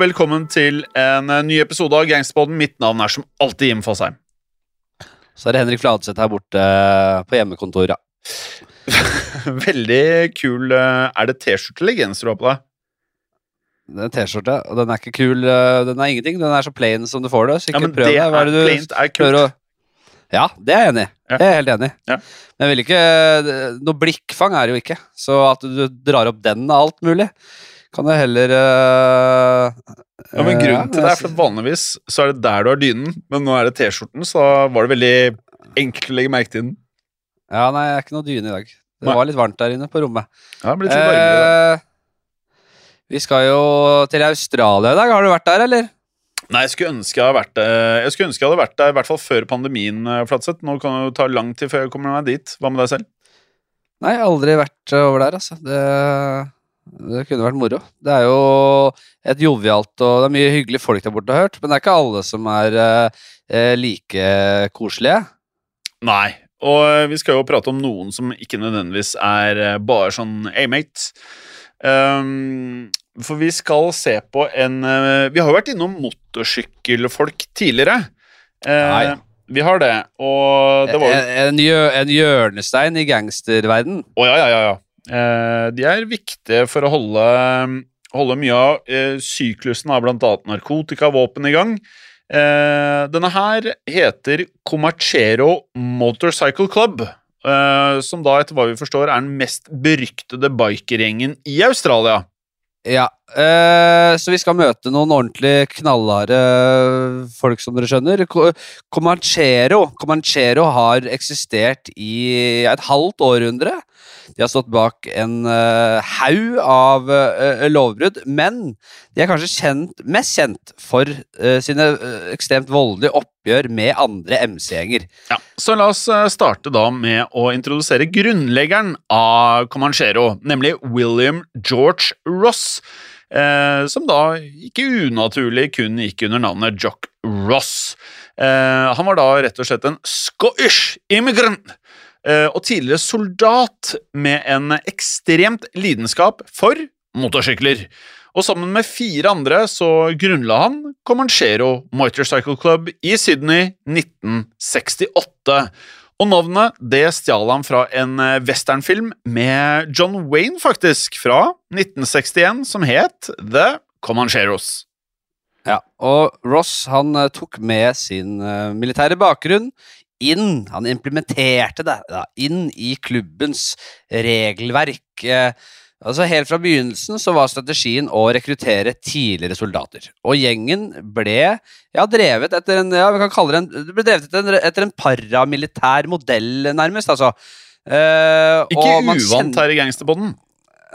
Og velkommen til en eh, ny episode av Gangsterpodden. Mitt navn er som alltid Jim Fosheim. Så er det Henrik Fladseth her borte eh, på hjemmekontoret. Veldig kul eh, Er det T-skjorte eller genser du har på deg? Det er T-skjorte, og den er ikke kul. Den er ingenting. Den er så plain som du får det. Så Ja, men prøv det. Er er det du plaint er kult. å Ja, det er jeg enig i. Ja. Det er jeg helt enig i. Ja. Men jeg vil ikke Noe blikkfang er det jo ikke. Så at du drar opp den av alt mulig, kan jeg heller uh, Ja, men eh, Grunnen til det er for vanligvis så er det der du har dynen, men nå er det T-skjorten, så var det veldig enkelt å legge merke til den. Ja, nei, jeg er ikke noe dyne i dag. Det Nei. var litt varmt der inne på rommet. Ja, det blir litt varmere. Eh, vi skal jo til Australia i dag. Har du vært der, eller? Nei, jeg skulle ønske jeg hadde vært der, Jeg jeg hadde vært der i hvert fall før pandemien, Flatseth. Nå kan det ta lang tid før jeg kommer meg dit. Hva med deg selv? Nei, jeg har aldri vært over der, altså. Det, det kunne vært moro. Det er jo et jovialt og det er mye hyggelige folk der borte, har hørt. Men det er ikke alle som er eh, like koselige. Nei. Og eh, vi skal jo prate om noen som ikke nødvendigvis er eh, bare sånn A-mate. Um, for vi skal se på en eh, Vi har jo vært innom motorsykkelfolk tidligere. Nei. Vi har det, og det var jo En, en, en hjørnestein i gangsterverden. Å oh, ja, ja. ja. Eh, de er viktige for å holde, holde mye av eh, syklusen av bl.a. narkotikavåpen i gang. Eh, denne her heter Comachero Motorcycle Club. som da, etter hva vi forstår, er den mest beryktede bikergjengen i Australia. Ja, så vi skal møte noen ordentlig knallharde folk, som dere skjønner. Co- Comanchero, Comanchero har eksistert i et halvt århundre. De har stått bak en uh, haug av uh, lovbrudd, men de er kanskje kjent, mest kjent for uh, sine ekstremt voldelige oppgjør med andre MC-gjenger. Ja, så la oss starte da med å introdusere grunnleggeren av Comanchero, nemlig William George Ross, eh, som da ikke unaturlig kun gikk under navnet Jock Ross. Eh, han var da rett og slett en Scottish immigrant, og tidligere soldat med en ekstremt lidenskap for motorsykler. Og sammen med fire andre så grunnla han Comanchero Motorcycle Club i Sydney 1968. Og navnet det stjal han fra en eh, westernfilm med John Wayne, faktisk, fra 1961, som het The Comancheros. Ja, og Ross han eh, tok med sin eh, militære bakgrunn inn, han implementerte det da, inn i klubbens regelverk. Eh, altså Helt fra begynnelsen så var strategien å rekruttere tidligere soldater. Og gjengen ble ja, drevet etter en ja, vi kan kalle det en, det ble drevet etter en, etter en paramilitær modell, nærmest. altså. Eh, Ikke uvant kjenner- her i gangsterbånden.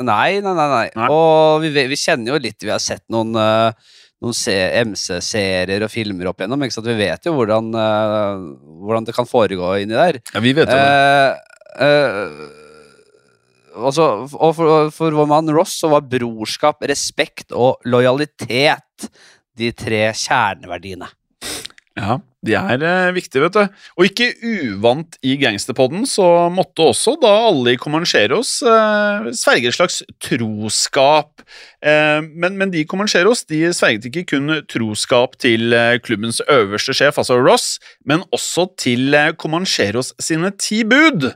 Nei, nei, nei. nei. Nei. Og vi, vi kjenner jo litt Vi har sett noen, eh, noen MC-serier og filmer opp igjennom. Ikke sant? Vi vet jo hvordan, uh, hvordan det kan foregå inni der. Ja, vi vet jo det. Uh, eh, også, og for, for vår mann Ross så var brorskap, respekt og lojalitet de tre kjerneverdiene. Ja, de er eh, viktige, vet du. Og ikke uvant i gangsterpodden, så måtte også da alle i Comancheros eh, sverge et slags troskap. Eh, men, men de i Comancheros de sverget ikke kun troskap til eh, klubbens øverste sjef, altså Ross, men også til eh, Comancheros sine ti bud.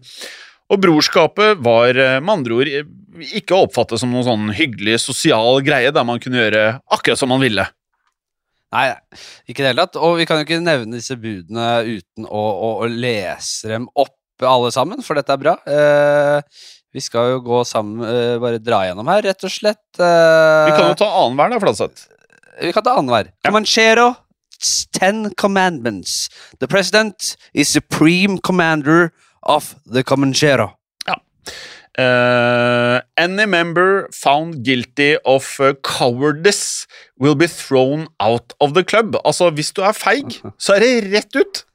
Og brorskapet var eh, med andre ord eh, ikke å oppfatte som noen sånn hyggelig sosial greie der man kunne gjøre akkurat som man ville. Nei, ikke i det hele tatt. Og vi kan jo ikke nevne disse budene uten å, å, å lese dem opp alle sammen, for dette er bra. Eh, vi skal jo gå sammen, eh, bare dra gjennom her, rett og slett. Eh, Vi kan jo ta annenhver, da, Flatseth. vi kan ta annenhver. Ja. Comanchero, Ten Commandments. The President is supreme commander of the Comanchero. Uh, any member found guilty of uh, cowardice will be thrown out of the club. Altså, hvis du er feig, så er det rett ut.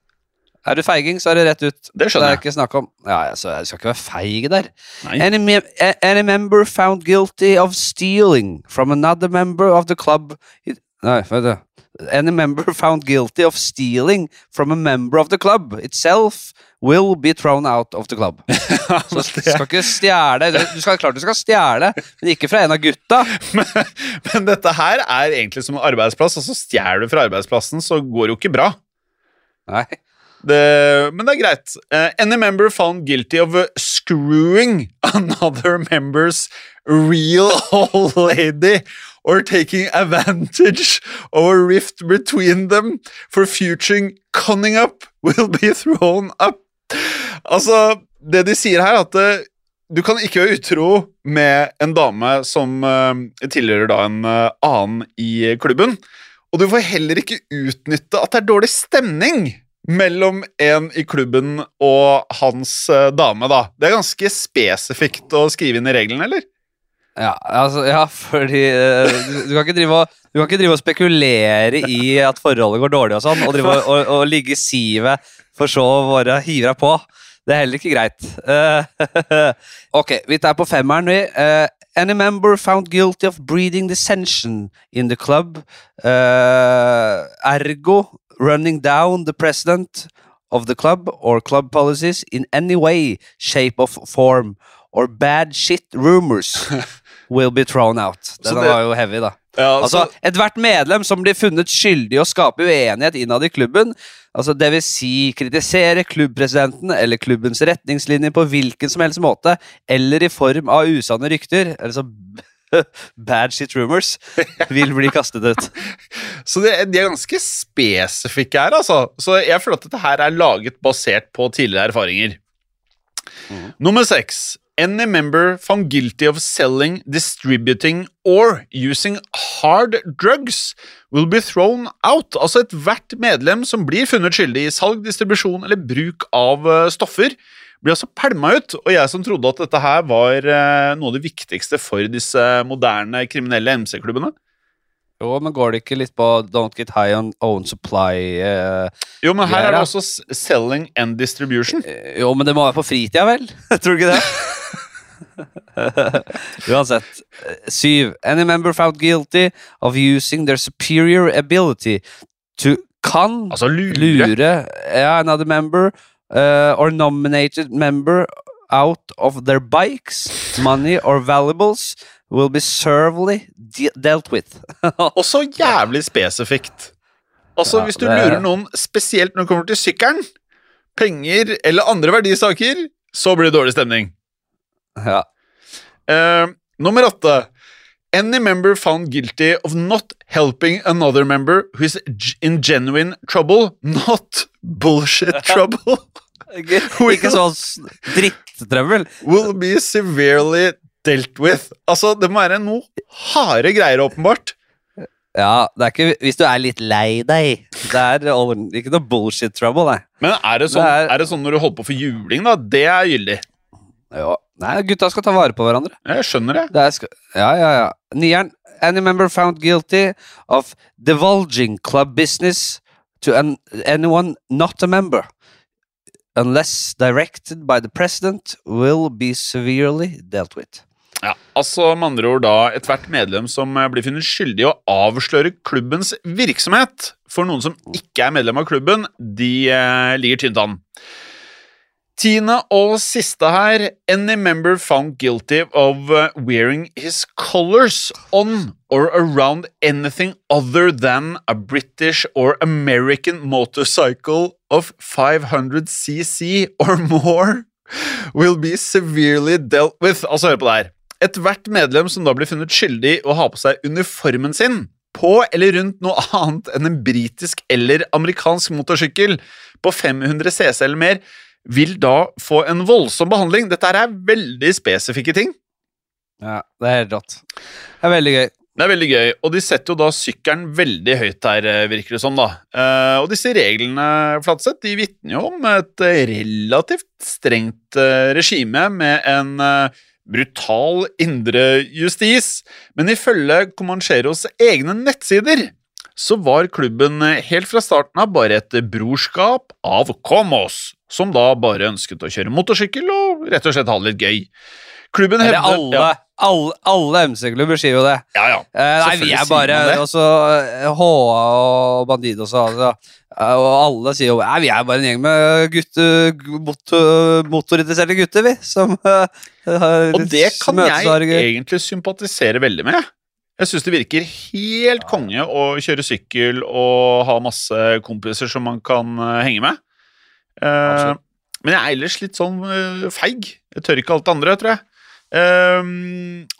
Er du feiging, så er det rett ut. Det skjønner jeg. Det er ikke snakk om Ja, altså, jeg skal ikke være feig der. Any, me any member found guilty of stealing from another member of the club it, Nei, vet du. Any member found guilty of stealing from a member of the club itself will be thrown out of the club. Så du skal ikke stjele Du skal klart du skal stjele, men ikke fra en av gutta. men, men dette her er egentlig som en arbeidsplass, og så stjeler du fra arbeidsplassen, så går det jo ikke bra. Nei. Det, men det er greit. Uh, any member found guilty of screwing another member's real old lady or taking advantage of a rift between them for future conning up will be thrown up. Altså, det de sier her, er at uh, du kan ikke være utro med en dame som tilhører da en annen i klubben, og du får heller ikke utnytte at det er dårlig stemning mellom en i klubben og hans dame, da. Det er ganske spesifikt å skrive inn i reglene, eller? Ja, altså, ja fordi uh, du, du, kan og, du kan ikke drive og spekulere i at forholdet går dårlig og sånn, og, og, og ligge i sivet for så å bare hive deg på. Det er heller ikke greit. Uh, ok, vi tar på femmeren, vi. Uh, any member found guilty of breeding dissension in the club. Uh, ergo running down the president of the club or club policies in any way, shape of form, or bad shit rumors will be thrown out. Den var jo heavy, da. Ja, altså, altså Ethvert medlem som blir funnet skyldig i å skape uenighet innad i klubben, altså det vil si kritisere klubbpresidenten eller klubbens retningslinjer på hvilken som helst måte, eller i form av usanne rykter, altså bad shit rumors, vil bli kastet ut. Så det, de er ganske spesifikke her, altså. Så jeg føler at dette her er laget basert på tidligere erfaringer. Mm. Nummer seks. Any member found guilty of selling, distributing or using hard drugs will be thrown out. Altså ethvert medlem som blir funnet skyldig i salg, distribusjon eller bruk av eh, stoffer, blir altså pælma ut. Og jeg som trodde at dette her var eh, noe av det viktigste for disse moderne kriminelle MC-klubbene. Jo, men går det ikke litt på don't get high on own supply? Eh, jo, men her er det også selling and distribution. Jo, men det må være på fritida, vel? Tror du ikke det? Uansett. Syv. Any member found guilty of using their superior ability to kan altså, lure. lure yeah, another member uh, or nominated member out of their bikes, money or valuables will be servely de dealt with. Også jævlig spesifikt. Altså, ja, hvis du lurer noen spesielt når det kommer til sykkelen, penger eller andre verdisaker, så blir det dårlig stemning. Ja. Uh, nummer åtte. Any member found guilty of not helping another member who is in genuine trouble, not bullshit trouble. Ikke sånn drittrøbbel. Will be severely dealt with. Altså, det må være noe harde greier, åpenbart. Ja, det er ikke hvis du er litt lei deg. Det er ikke noe bullshit trouble, nei. Men er det sånn, det er, er det sånn når du holder på for juling, da? Det er gyldig. Ja. Nei, gutta skal ta vare på hverandre. Jeg skjønner det. det skal, ja, ja, ja. Nieren. Any member found guilty of divulging club business to an, anyone not a member, unless directed by the president, will be severely dealt with. Ja, altså Med andre ord da ethvert medlem som eh, blir funnet skyldig i å avsløre klubbens virksomhet for noen som ikke er medlem av klubben, de eh, ligger tynt an. Tiende og siste her. Any member found guilty of uh, wearing his colors on or around anything other than a British or American motorcycle of 500 cc or more will be severely dealt with. Altså, hør på det her. Ethvert medlem som da blir funnet skyldig i å ha på seg uniformen sin på eller rundt noe annet enn en britisk eller amerikansk motorsykkel på 500 cc eller mer, vil da få en voldsom behandling. Dette er veldig spesifikke ting. Ja, det er helt rått. Det er veldig gøy. Det er veldig gøy, og de setter jo da sykkelen veldig høyt her, eh, virker det som. da. Uh, og disse reglene Flatseth, de vitner jo om et relativt strengt uh, regime med en brutal indre justis, men ifølge Comancheros egne nettsider så var klubben helt fra starten av bare et brorskap av Comos, som da bare ønsket å kjøre motorsykkel og rett og slett ha det litt gøy. Klubben hevder alle, ja, alle, alle MC-klubber sier jo det. ja, ja. Eh, nei, vi er bare også eh, HA og Bandidos og altså, eh, Og alle sier jo Nei, vi er bare en gjeng med gutte, motor, motorinteresserte gutter, vi. Som uh, Og det kan jeg egentlig sympatisere veldig med. Jeg syns det virker helt konge å kjøre sykkel og ha masse kompiser som man kan eh, henge med. Eh, men jeg er ellers litt sånn eh, feig. Jeg tør ikke alt det andre, tror jeg. Eh,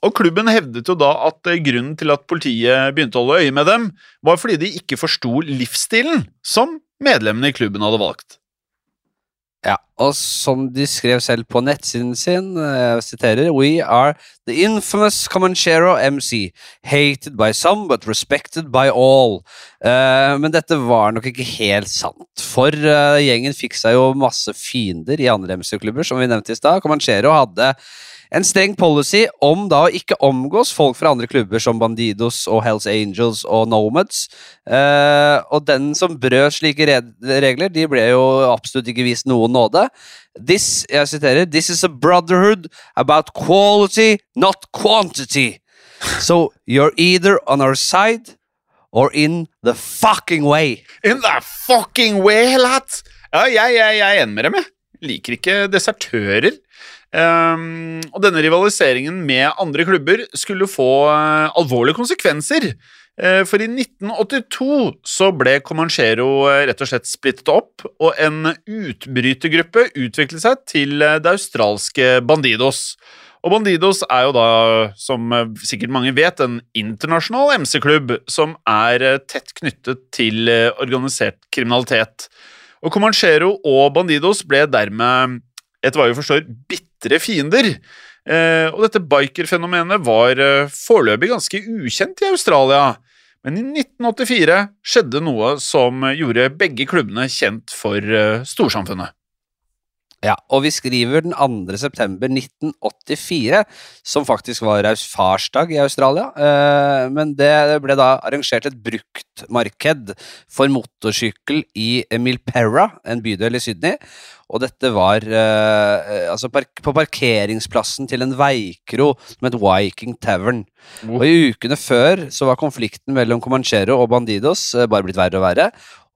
og klubben hevdet jo da at grunnen til at politiet begynte å holde øye med dem, var fordi de ikke forsto livsstilen som medlemmene i klubben hadde valgt. Ja, og som de skrev selv på nettsiden sin, eh, jeg siterer We are the infamous Comanchero MC, hated by some but respected by all. Uh, men dette var nok ikke helt sant, for uh, gjengen fikk seg jo masse fiender i andre MC-klubber, som vi nevnte i stad. Comanchero hadde en streng policy om da å ikke omgås folk fra andre klubber som Bandidos og Hells Angels og Nomads. Eh, og den som brøt slike regler, de ble jo absolutt ikke vist noen nåde. This, jeg siterer, This is a brotherhood about quality, not quantity. So you're either on our side or in the fucking way. In the fucking way, lad! Ja, jeg, jeg, jeg er enig med dem, jeg. Liker ikke desertører. Ehm, og denne rivaliseringen med andre klubber skulle få uh, alvorlige konsekvenser. Uh, for i 1982 så ble Comanchero uh, rett og slett splittet opp, og en utbrytergruppe utviklet seg til det australske Bandidos. Og Bandidos er jo da, som sikkert mange vet, en internasjonal MC-klubb som er tett knyttet til organisert kriminalitet. Og Comanchero og Bandidos ble dermed, etter hva vi forstår, bitre fiender. Eh, og dette bikerfenomenet var eh, foreløpig ganske ukjent i Australia. Men i 1984 skjedde noe som gjorde begge klubbene kjent for eh, storsamfunnet. Ja, og vi skriver den 2. september 1984, som faktisk var farsdag i Australia. Eh, men det ble da arrangert et bruktmarked for motorsykkel i Milperra, en bydel i Sydney. Og dette var eh, altså park på parkeringsplassen til en veikro som het Viking Tavern. Og i ukene før så var konflikten mellom Comanchero og Bandidos eh, bare blitt verre og verre.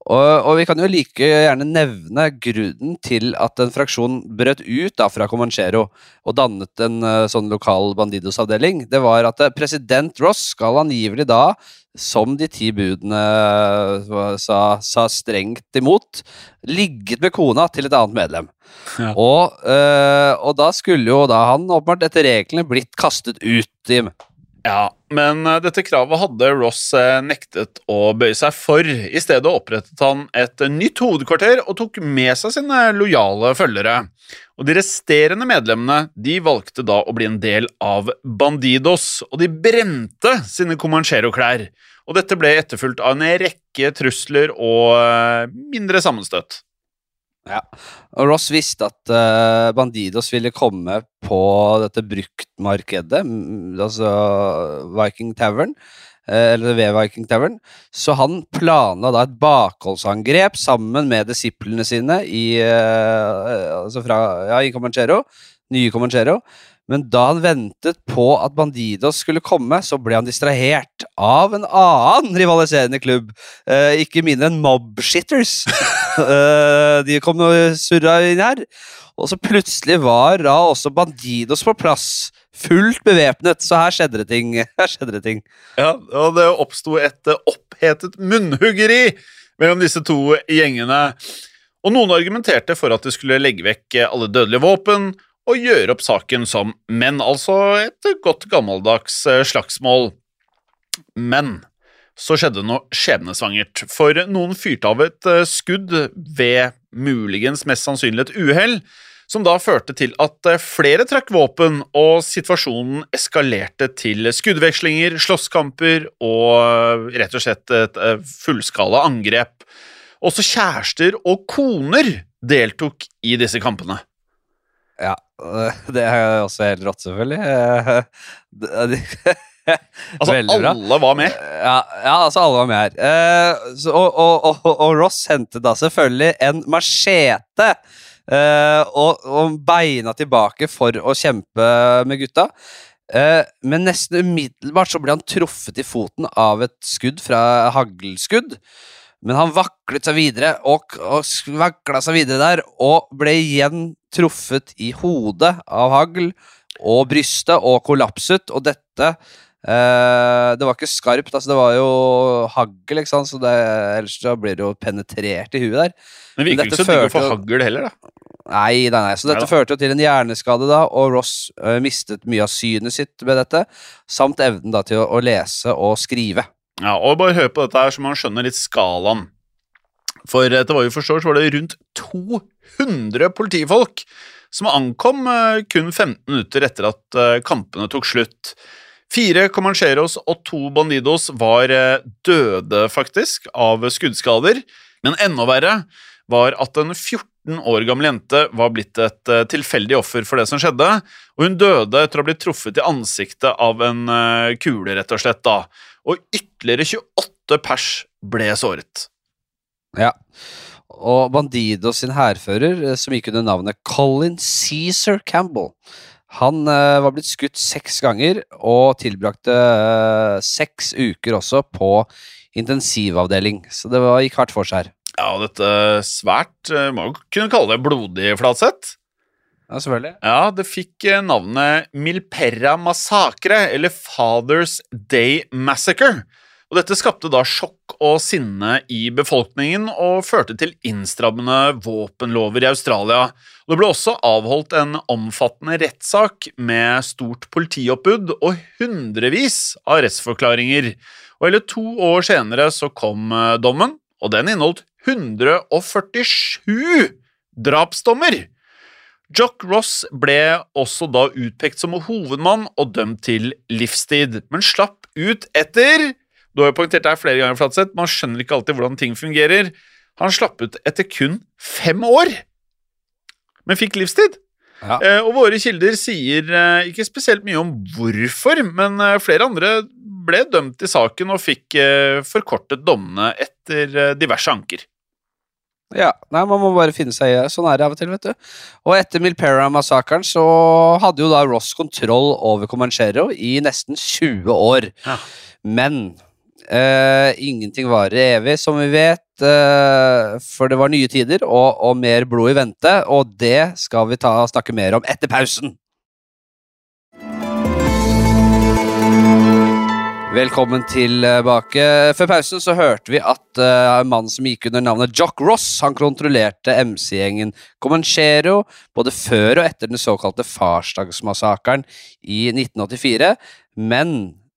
Og, og vi kan jo like gjerne nevne grunnen til at en fraksjon brøt ut da fra Comanchero og dannet en uh, sånn lokal Bandidos-avdeling. Det var at uh, president Ross skal angivelig da, som de ti budene uh, sa, sa strengt imot, ligget med kona til et annet medlem. Ja. Og, og da skulle jo da han åpenbart etter reglene blitt kastet ut, Jim. Ja, men eh, dette kravet hadde Ross eh, nektet å bøye seg for. I stedet opprettet han et eh, nytt hovedkvarter og tok med seg sine lojale følgere. Og De resterende medlemmene de valgte da å bli en del av Bandidos, og de brente sine Comanchero-klær. Og Dette ble etterfulgt av en rekke trusler og mindre sammenstøt. Ja. Og Ross visste at uh, Bandidos ville komme på dette bruktmarkedet, altså Viking Tavern, uh, eller ved Viking Tavern, så han planla da et bakholdsangrep sammen med disiplene sine i, uh, altså fra, ja, i Comanchero, nye Comanchero. Men da han ventet på at Bandidos skulle komme, så ble han distrahert av en annen rivaliserende klubb. Eh, ikke mindre enn Mobshitters. Eh, de kom og surra inn her. Og så plutselig var da også Bandidos på plass. Fullt bevæpnet. Så her skjedde det ting. Her skjedde det ting. Ja, og det oppsto et eh, opphetet munnhuggeri mellom disse to gjengene. Og noen argumenterte for at de skulle legge vekk eh, alle dødelige våpen og gjøre opp saken som menn, altså et godt gammeldags eh, slagsmål. Men så skjedde noe skjebnesvangert, for noen fyrte av et eh, skudd ved muligens mest sannsynlig et uhell, som da førte til at eh, flere trakk våpen, og situasjonen eskalerte til skuddvekslinger, slåsskamper og rett og slett et fullskala angrep. Også kjærester og koner deltok i disse kampene. Ja, det er også helt rått, selvfølgelig. Altså, alle var med. Ja, ja, altså alle var med her. Eh, så, og, og, og, og Ross hentet da selvfølgelig en machete eh, og, og beina tilbake for å kjempe med gutta. Eh, men nesten umiddelbart så ble han truffet i foten av et skudd fra haglskudd. Men han vaklet seg videre og, og vakla seg videre der, og ble igjen truffet i hodet av hagl og brystet og kollapset, og dette eh, Det var ikke skarpt, altså det var jo hagl, ikke sant, så det, ellers så blir det jo penetrert i huet der. Men vi virker ikke så digg å få hagl heller, da. Nei, nei, nei. Så dette nei, førte jo til en hjerneskade, da, og Ross uh, mistet mye av synet sitt med dette, samt evnen da til å, å lese og skrive. Ja, og bare hør på dette her, så man skjønner litt skalaen. For etter hva vi forstår, så var det rundt 200 politifolk som ankom eh, kun 15 minutter etter at eh, kampene tok slutt. Fire Comancheros og to Bandidos var eh, døde, faktisk, av skuddskader. Men enda verre var at en 14 år gammel jente var blitt et tilfeldig offer for det som skjedde, og hun døde etter å ha blitt truffet i ansiktet av en kule, rett og slett. da. Og ytterligere 28 pers ble såret. Ja. Og Bandido sin hærfører, eh, som gikk under navnet Colin Cæsar Campbell, han uh, var blitt skutt seks ganger og tilbrakte uh, seks uker også på intensivavdeling. Så det var, gikk hardt for seg her. Ja, og dette svært uh, Må jo kunne kalle det blodig, Flatseth. Ja, selvfølgelig. Ja, det fikk navnet Milperra Massacre, eller Father's Day Massacre. Og dette skapte da sjokk og sinne i befolkningen og førte til innstrammende våpenlover i Australia. Det ble også avholdt en omfattende rettssak med stort politioppbud og hundrevis av rettsforklaringer. Og hele to år senere så kom eh, dommen, og den inneholdt 147 drapsdommer. Jock Ross ble også da utpekt som hovedmann og dømt til livstid, men slapp ut etter Du har jo poengtert det flere ganger, Flatseth, man skjønner ikke alltid hvordan ting fungerer. Han slapp ut etter kun fem år, men fikk livstid. Ja. Eh, og våre kilder sier eh, ikke spesielt mye om hvorfor, men eh, flere andre ble dømt i saken og fikk eh, forkortet dommene etter eh, diverse anker. Ja, nei, man må bare finne seg i det. Sånn er det av og til, vet du. Og etter Milpera-massakren så hadde jo da Ross kontroll over Comanchero i nesten 20 år. Ja. Men eh, ingenting varer evig, som vi vet. Uh, for det var nye tider og, og mer blod i vente, og det skal vi ta snakke mer om etter pausen. Velkommen tilbake. Før pausen så hørte vi at uh, mannen som gikk under navnet Jock Ross, han kontrollerte MC-gjengen Comanchero både før og etter den såkalte farsdagsmassakren i 1984. Men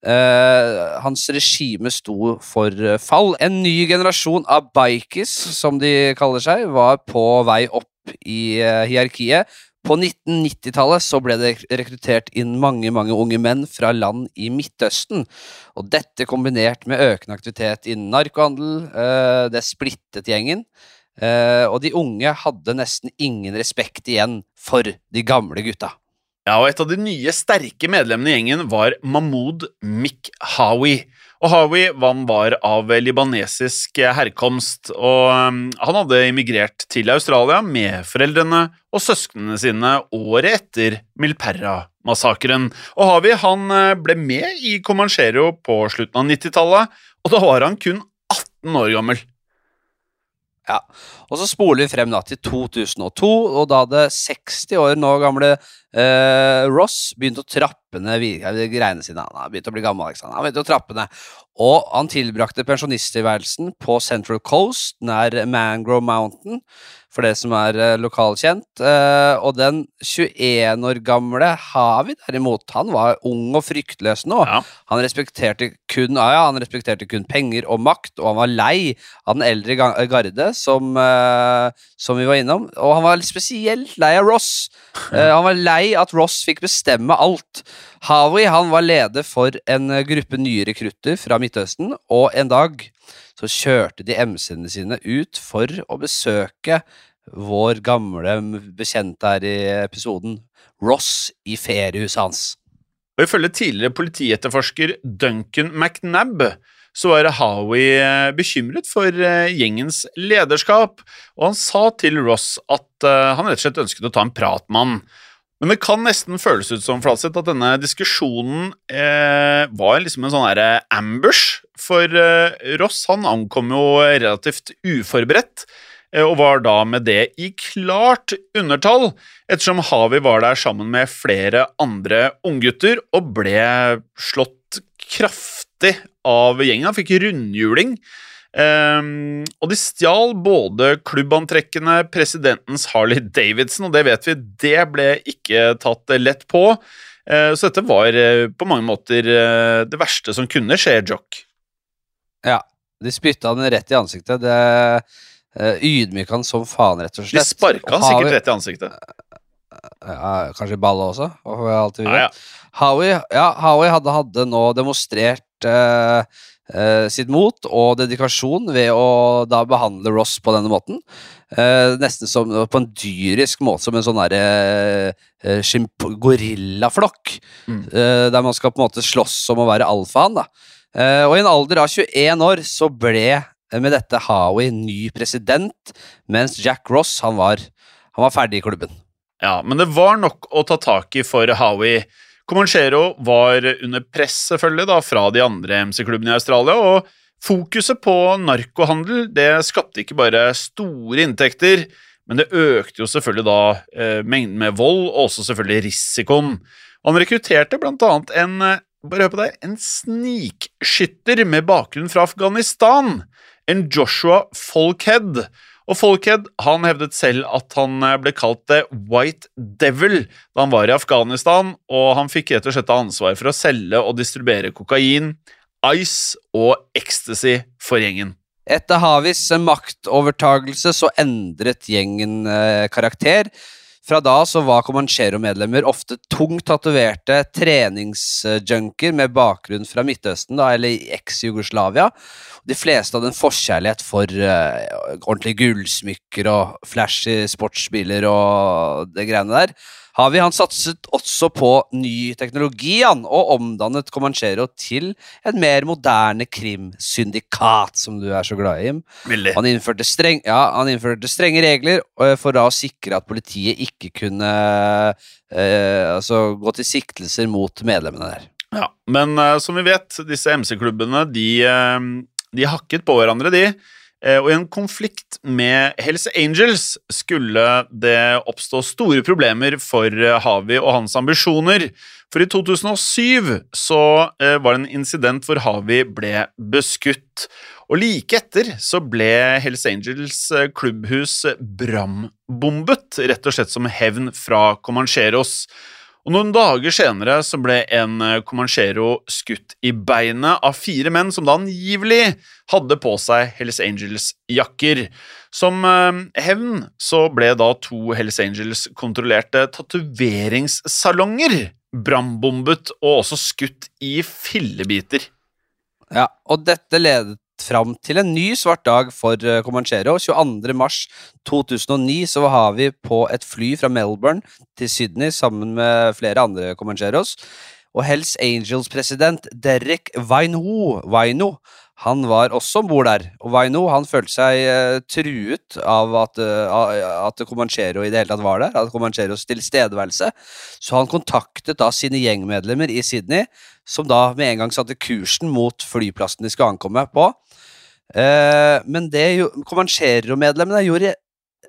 eh, hans regime sto for eh, fall. En ny generasjon av bikers, som de kaller seg, var på vei opp i eh, hierarkiet. På 1990-tallet så ble det rekruttert inn mange mange unge menn fra land i Midtøsten. Og dette kombinert med økende aktivitet innen narkohandel, det splittet gjengen. Og de unge hadde nesten ingen respekt igjen for de gamle gutta. Ja, og Et av de nye, sterke medlemmene i gjengen var Mahmoud Mikhawi. Og Hawi han var av libanesisk herkomst, og um, han hadde immigrert til Australia med foreldrene og søsknene sine året etter Milperra-massakren. Og Hawi han eh, ble med i Comanchero på slutten av 90-tallet, og da var han kun 18 år gammel. Ja, og så spoler vi frem da til 2002, og da hadde 60 år nå gamle eh, Ross begynt å trappe ned greiene sine. Han har å bli gammel, ikke sant? Han begynte å trappe ned. Og han tilbrakte pensjonisttilværelsen på Central Coast, nær Mangrove Mountain, for det som er eh, lokalkjent. Eh, og den 21 år gamle Havi, derimot, han var ung og fryktløs nå. Ja. Han respekterte kun, ja, ja, han respekterte kun penger og makt, og han var lei av den eldre garde, som, eh, som vi var innom. Og han var spesielt lei av Ross. Han var lei at Ross fikk bestemme alt. Havi han var leder for en gruppe nye rekrutter fra Midtøsten, og en dag så kjørte de MC-ene sine ut for å besøke vår gamle bekjente her i episoden, Ross i feriehuset hans. Og ifølge tidligere politietterforsker Duncan McNabb så var Howie eh, bekymret for eh, gjengens lederskap, og han sa til Ross at eh, han rett og slett ønsket å ta en prat med han. Men det kan nesten føles ut som Flatseth, at denne diskusjonen eh, var liksom en sånn der ambush. For eh, Ross han ankom jo relativt uforberedt, eh, og var da med det i klart undertall, ettersom Havi var der sammen med flere andre unggutter og ble slått kraftig av gjengen. Han fikk rundhjuling. Um, og de stjal både klubbantrekkene, presidentens Harley Davidson, og det vet vi, det ble ikke tatt lett på. Uh, så dette var uh, på mange måter uh, det verste som kunne skje Jock. Ja, de spytta den rett i ansiktet. Det ydmyka han som faen, rett og slett. De sparka han sikkert rett i ansiktet. Ja, kanskje i balla også? Alltid Ja, ja. Howie, ja, Howie hadde, hadde nå demonstrert eh, sitt mot og dedikasjon ved å da behandle Ross på denne måten. Eh, nesten som på en dyrisk måte, som en sånn derre uh, gorillaflokk. Mm. Eh, der man skal på en måte slåss om å være alfaen. da. Eh, og i en alder av 21 år så ble eh, med dette Howie ny president, mens Jack Ross han var, han var ferdig i klubben. Ja, men det var nok å ta tak i for Howie. Comanchero var under press selvfølgelig da, fra de andre MC-klubbene i Australia, og fokuset på narkohandel det skapte ikke bare store inntekter, men det økte jo selvfølgelig da eh, mengden med vold, og også selvfølgelig risikoen. Han rekrutterte blant annet en eh, bare hør på det, en snikskytter med bakgrunn fra Afghanistan, en Joshua Folkhead. Og Folkhead han hevdet selv at han eh, ble kalt The White Devil da han var i Afghanistan, og han fikk rett og slett ansvar for å selge og distribuere kokain, ice og ecstasy for gjengen. Etter Havis maktovertagelse så endret gjengen eh, karakter. Fra da så var Comanchero-medlemmer ofte tungt tatoverte treningsjunker med bakgrunn fra Midtøsten, da, eller i eks-Jugoslavia. De fleste hadde en forkjærlighet for uh, ordentlige gullsmykker og flashy sportsbiler og det greiene der. Havi han satset også på ny teknologi han, og omdannet Comanchero til et mer moderne krimsyndikat, som du er så glad i. Han innførte, streng, ja, han innførte strenge regler øh, for å sikre at politiet ikke kunne eh, altså, gå til siktelser mot medlemmene der. Ja, men eh, som vi vet, disse MC-klubbene, de, eh, de hakket på hverandre, de. Eh, og i en konflikt med Hells Angels skulle det oppstå store problemer for eh, Havi og hans ambisjoner. For i 2007 så eh, var det en incident hvor Havi ble beskutt. Og like etter så ble Hells Angels klubbhus brambombet, rett og slett som hevn fra Comancheros. Og Noen dager senere så ble en eh, Comanchero skutt i beinet av fire menn som da angivelig hadde på seg Hells Angels-jakker. Som eh, hevn så ble da to Hells Angels-kontrollerte tatoveringssalonger brambombet og også skutt i fillebiter. Ja, og dette ledet fram til en ny svart dag for eh, Comanchero. 22. mars 2009 så var vi på et fly fra Melbourne til Sydney sammen med flere andre Comancheros. Og Hells Angels-president Derek Vaino han var også om bord der. Og Vaino han følte seg eh, truet av at, eh, at Comanchero i det hele tatt var der. at Comancheros tilstedeværelse. Så han kontaktet da sine gjengmedlemmer i Sydney, som da med en gang satte kursen mot flyplassen de skulle ankomme på. Eh, men det Comanchero-medlemmene gjorde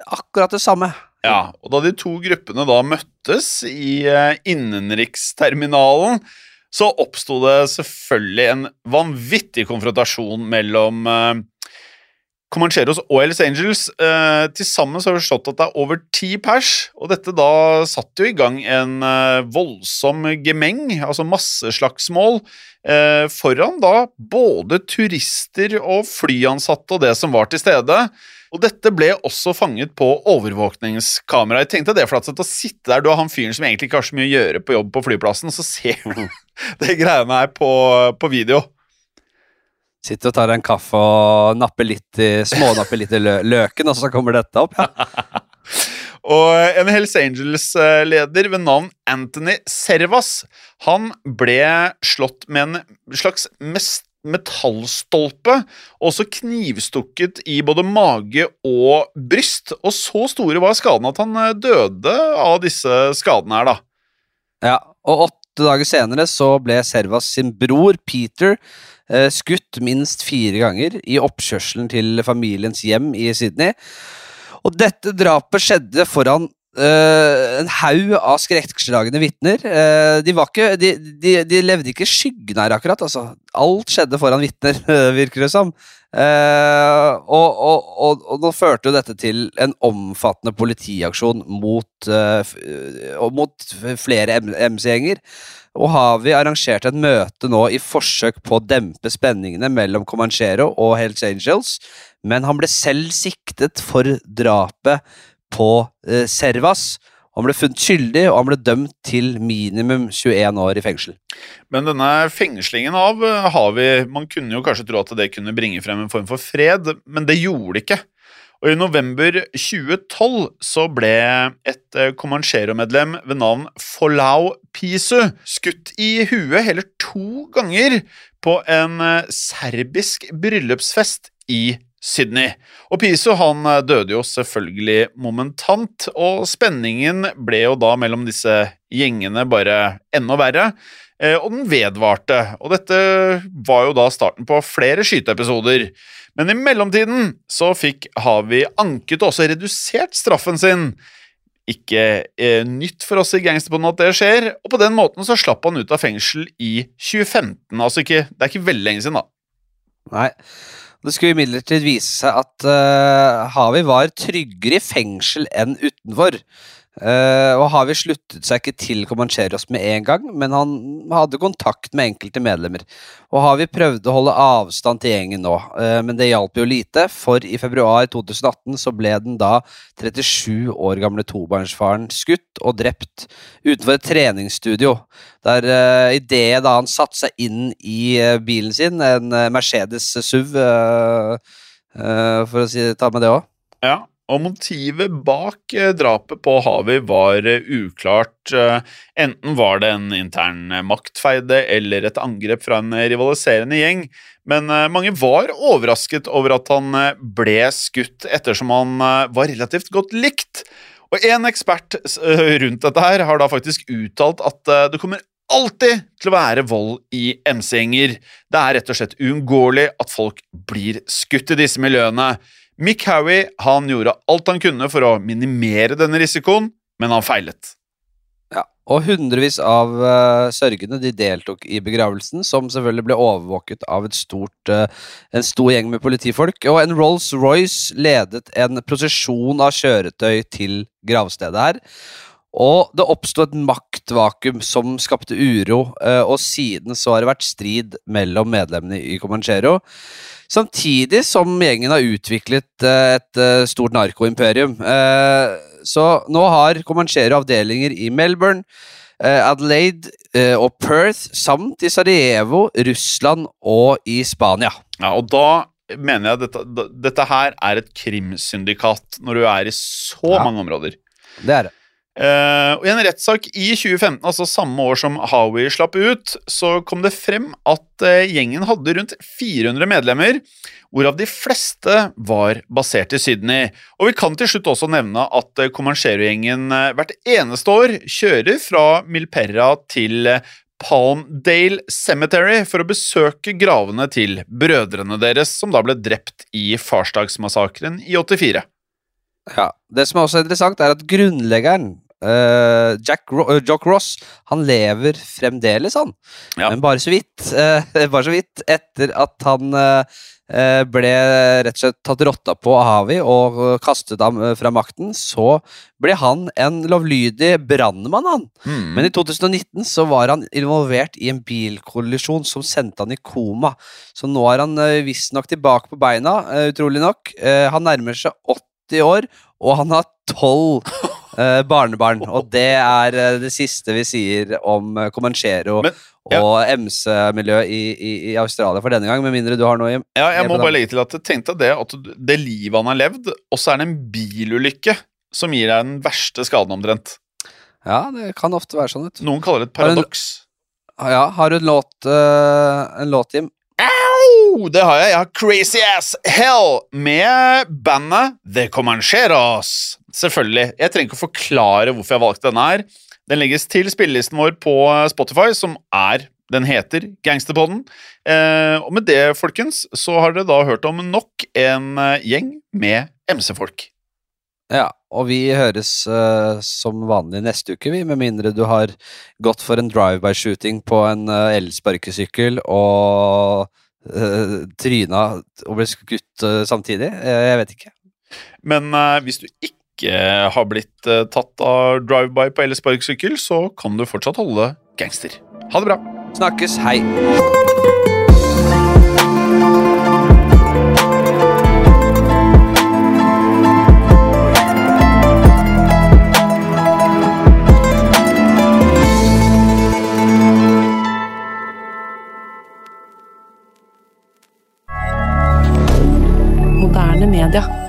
akkurat det samme. Ja, og da de to gruppene da møttes i innenriksterminalen, så oppsto det selvfølgelig en vanvittig konfrontasjon mellom eh, Comancheros og Hells Angels. Eh, Til sammen har vi forstått at det er over ti pers, og dette da satte jo i gang en eh, voldsom gemeng, altså masseslagsmål, eh, foran da både turister og flyansatte og det som var til stede. Og dette ble også fanget på overvåkningskamera. Jeg tenkte det Flatseth, å sitte der, du har han fyren som egentlig ikke har så mye å gjøre på jobb på flyplassen, og så ser du det greiene her på, på video. Sitter og tar en kaffe og napper litt i, smånapper litt i lø løken, og så kommer dette opp. Ja. Og en Hells Angels-leder ved navn Anthony Servas han ble slått med en slags mest metallstolpe, og så knivstukket i både mage og bryst. Og så store var skadene at han eh, døde av disse skadene her, da. Ja, og åtte dager senere så ble Servas sin bror Peter eh, skutt minst fire ganger i oppkjørselen til familiens hjem i Sydney. Og dette drapet skjedde foran Uh, en haug av skrekkslagne vitner. Uh, de, de, de, de, levde ikke skyggen her, akkurat. Altså. Alt skjedde foran vitner, virker det som. Uh, og, og, og, og, nå førte jo dette til en omfattende politiaksjon mot, mot flere MC-gjenger. Og Havi arrangerte et møte nå i forsøk på å dempe spenningene mellom Comanchero og Hells Angels, men han ble selv siktet for drapet på eh, Servas. Han ble funnet skyldig, og han ble dømt til minimum 21 år i fengsel. Men denne fengslingen av eh, Havi Man kunne jo kanskje tro at det kunne bringe frem en form for fred, men det gjorde det ikke. Og I november 2012 så ble et eh, Comanchero-medlem ved navn Folau Pisu skutt i huet hele to ganger på en eh, serbisk bryllupsfest i Sydney. Og Piso han eh, døde jo selvfølgelig momentant, og spenningen ble jo da mellom disse gjengene bare enda verre. Eh, og den vedvarte, og dette var jo da starten på flere skyteepisoder. Men i mellomtiden så fikk Havi anket og også redusert straffen sin. Ikke eh, nytt for oss i gangsterbåndet at det skjer, og på den måten så slapp han ut av fengsel i 2015. Altså ikke, det er ikke veldig lenge siden, da. Nei. Det skulle imidlertid vise seg at uh, Havi var tryggere i fengsel enn utenfor. Uh, og Havi sluttet seg ikke til Comancheros med en gang, men han hadde kontakt med enkelte medlemmer. Og Havi prøvde å holde avstand til gjengen nå, uh, men det hjalp jo lite, for i februar 2018 så ble den da 37 år gamle tobarnsfaren skutt og drept utenfor et treningsstudio. Der uh, idet da han satte seg inn i bilen sin, en Mercedes SUV, for å si, ta med det òg. Ja, og motivet bak eh, drapet på Havi var eh, uklart. Eh, enten var det en intern maktfeide eller et angrep fra en rivaliserende gjeng. Men mange var overrasket over at han ble skutt, ettersom han var relativt godt likt. Og en ekspert rundt dette her har da faktisk uttalt at det kommer alltid til å være vold i MC-gjenger. Det er rett og slett uunngåelig at folk blir skutt i disse miljøene. Mick Howie han gjorde alt han kunne for å minimere denne risikoen, men han feilet. Ja, og hundrevis av uh, sørgende de deltok i begravelsen, som selvfølgelig ble overvåket av stort, uh, en stor gjeng med politifolk. Og en Rolls-Royce ledet en prosesjon av kjøretøy til gravstedet her. Og det oppsto et maktvakuum som skapte uro, uh, og siden så har det vært strid mellom medlemmene i Comanchero. Samtidig som gjengen har utviklet eh, et eh, stort narkoimperium. Eh, så nå har Comanchero avdelinger i Melbourne, Adelaide og Perth, samt i Sarajevo, Russland og i Spania. Ja, og da mener jeg dette, dette her er et krimsyndikat, når du er i så ja, mange områder. Det er det. Uh, og I en rettssak i 2015, altså samme år som Howie slapp ut, så kom det frem at uh, gjengen hadde rundt 400 medlemmer, hvorav de fleste var basert i Sydney. Og Vi kan til slutt også nevne at uh, Comanchero-gjengen hvert eneste år kjører fra Milperra til Palmdale Cemetery for å besøke gravene til brødrene deres, som da ble drept i farsdagsmassakren i 84. Ja, Det som er også interessant, er at grunnleggeren Uh, Jack Ro uh, Jock Ross han lever fremdeles, han. Ja. Men bare så vidt. Uh, bare så vidt etter at han ble rett og slett tatt rotta på av Havi og kastet ham fra makten, så ble han en lovlydig brannmann, han. Mm. Men i 2019 så var han involvert i en bilkollisjon som sendte han i koma. Så nå er han visstnok tilbake på beina, utrolig nok. han nærmer seg 80 80 år, og han har tolv eh, barnebarn. Og det er eh, det siste vi sier om eh, Comanchero Men, ja. og MC-miljøet i, i, i, Australia for denne gang, med mindre du har noe i Ja, jeg må bare legge til at jeg tenkte det at det livet han har levd, og så er det en bilulykke som gir deg den verste skaden, omtrent. Ja, det kan ofte være sånn. Noen kaller det et paradoks. Ja, har du en låt, uh, en låt Jim? Au! Det har jeg. Jeg har Crazy Ass Hell med bandet The Comancheros. Selvfølgelig. Jeg trenger ikke å forklare hvorfor jeg valgte denne her. Den legges til spillelisten vår på Spotify, som er Den heter Gangsterpodden. Eh, og med det, folkens, så har dere da hørt om nok en eh, gjeng med MC-folk. Ja, og vi høres uh, som vanlig neste uke, vi, med mindre du har gått for en drive-by-shooting på en uh, elsparkesykkel og uh, tryna og ble skutt uh, samtidig. Eh, jeg vet ikke. Men eh, hvis du ikke har blitt eh, tatt av drive-by på elsparkesykkel, så kan du fortsatt holde gangster. Ha det bra. Snakkes, hei! dire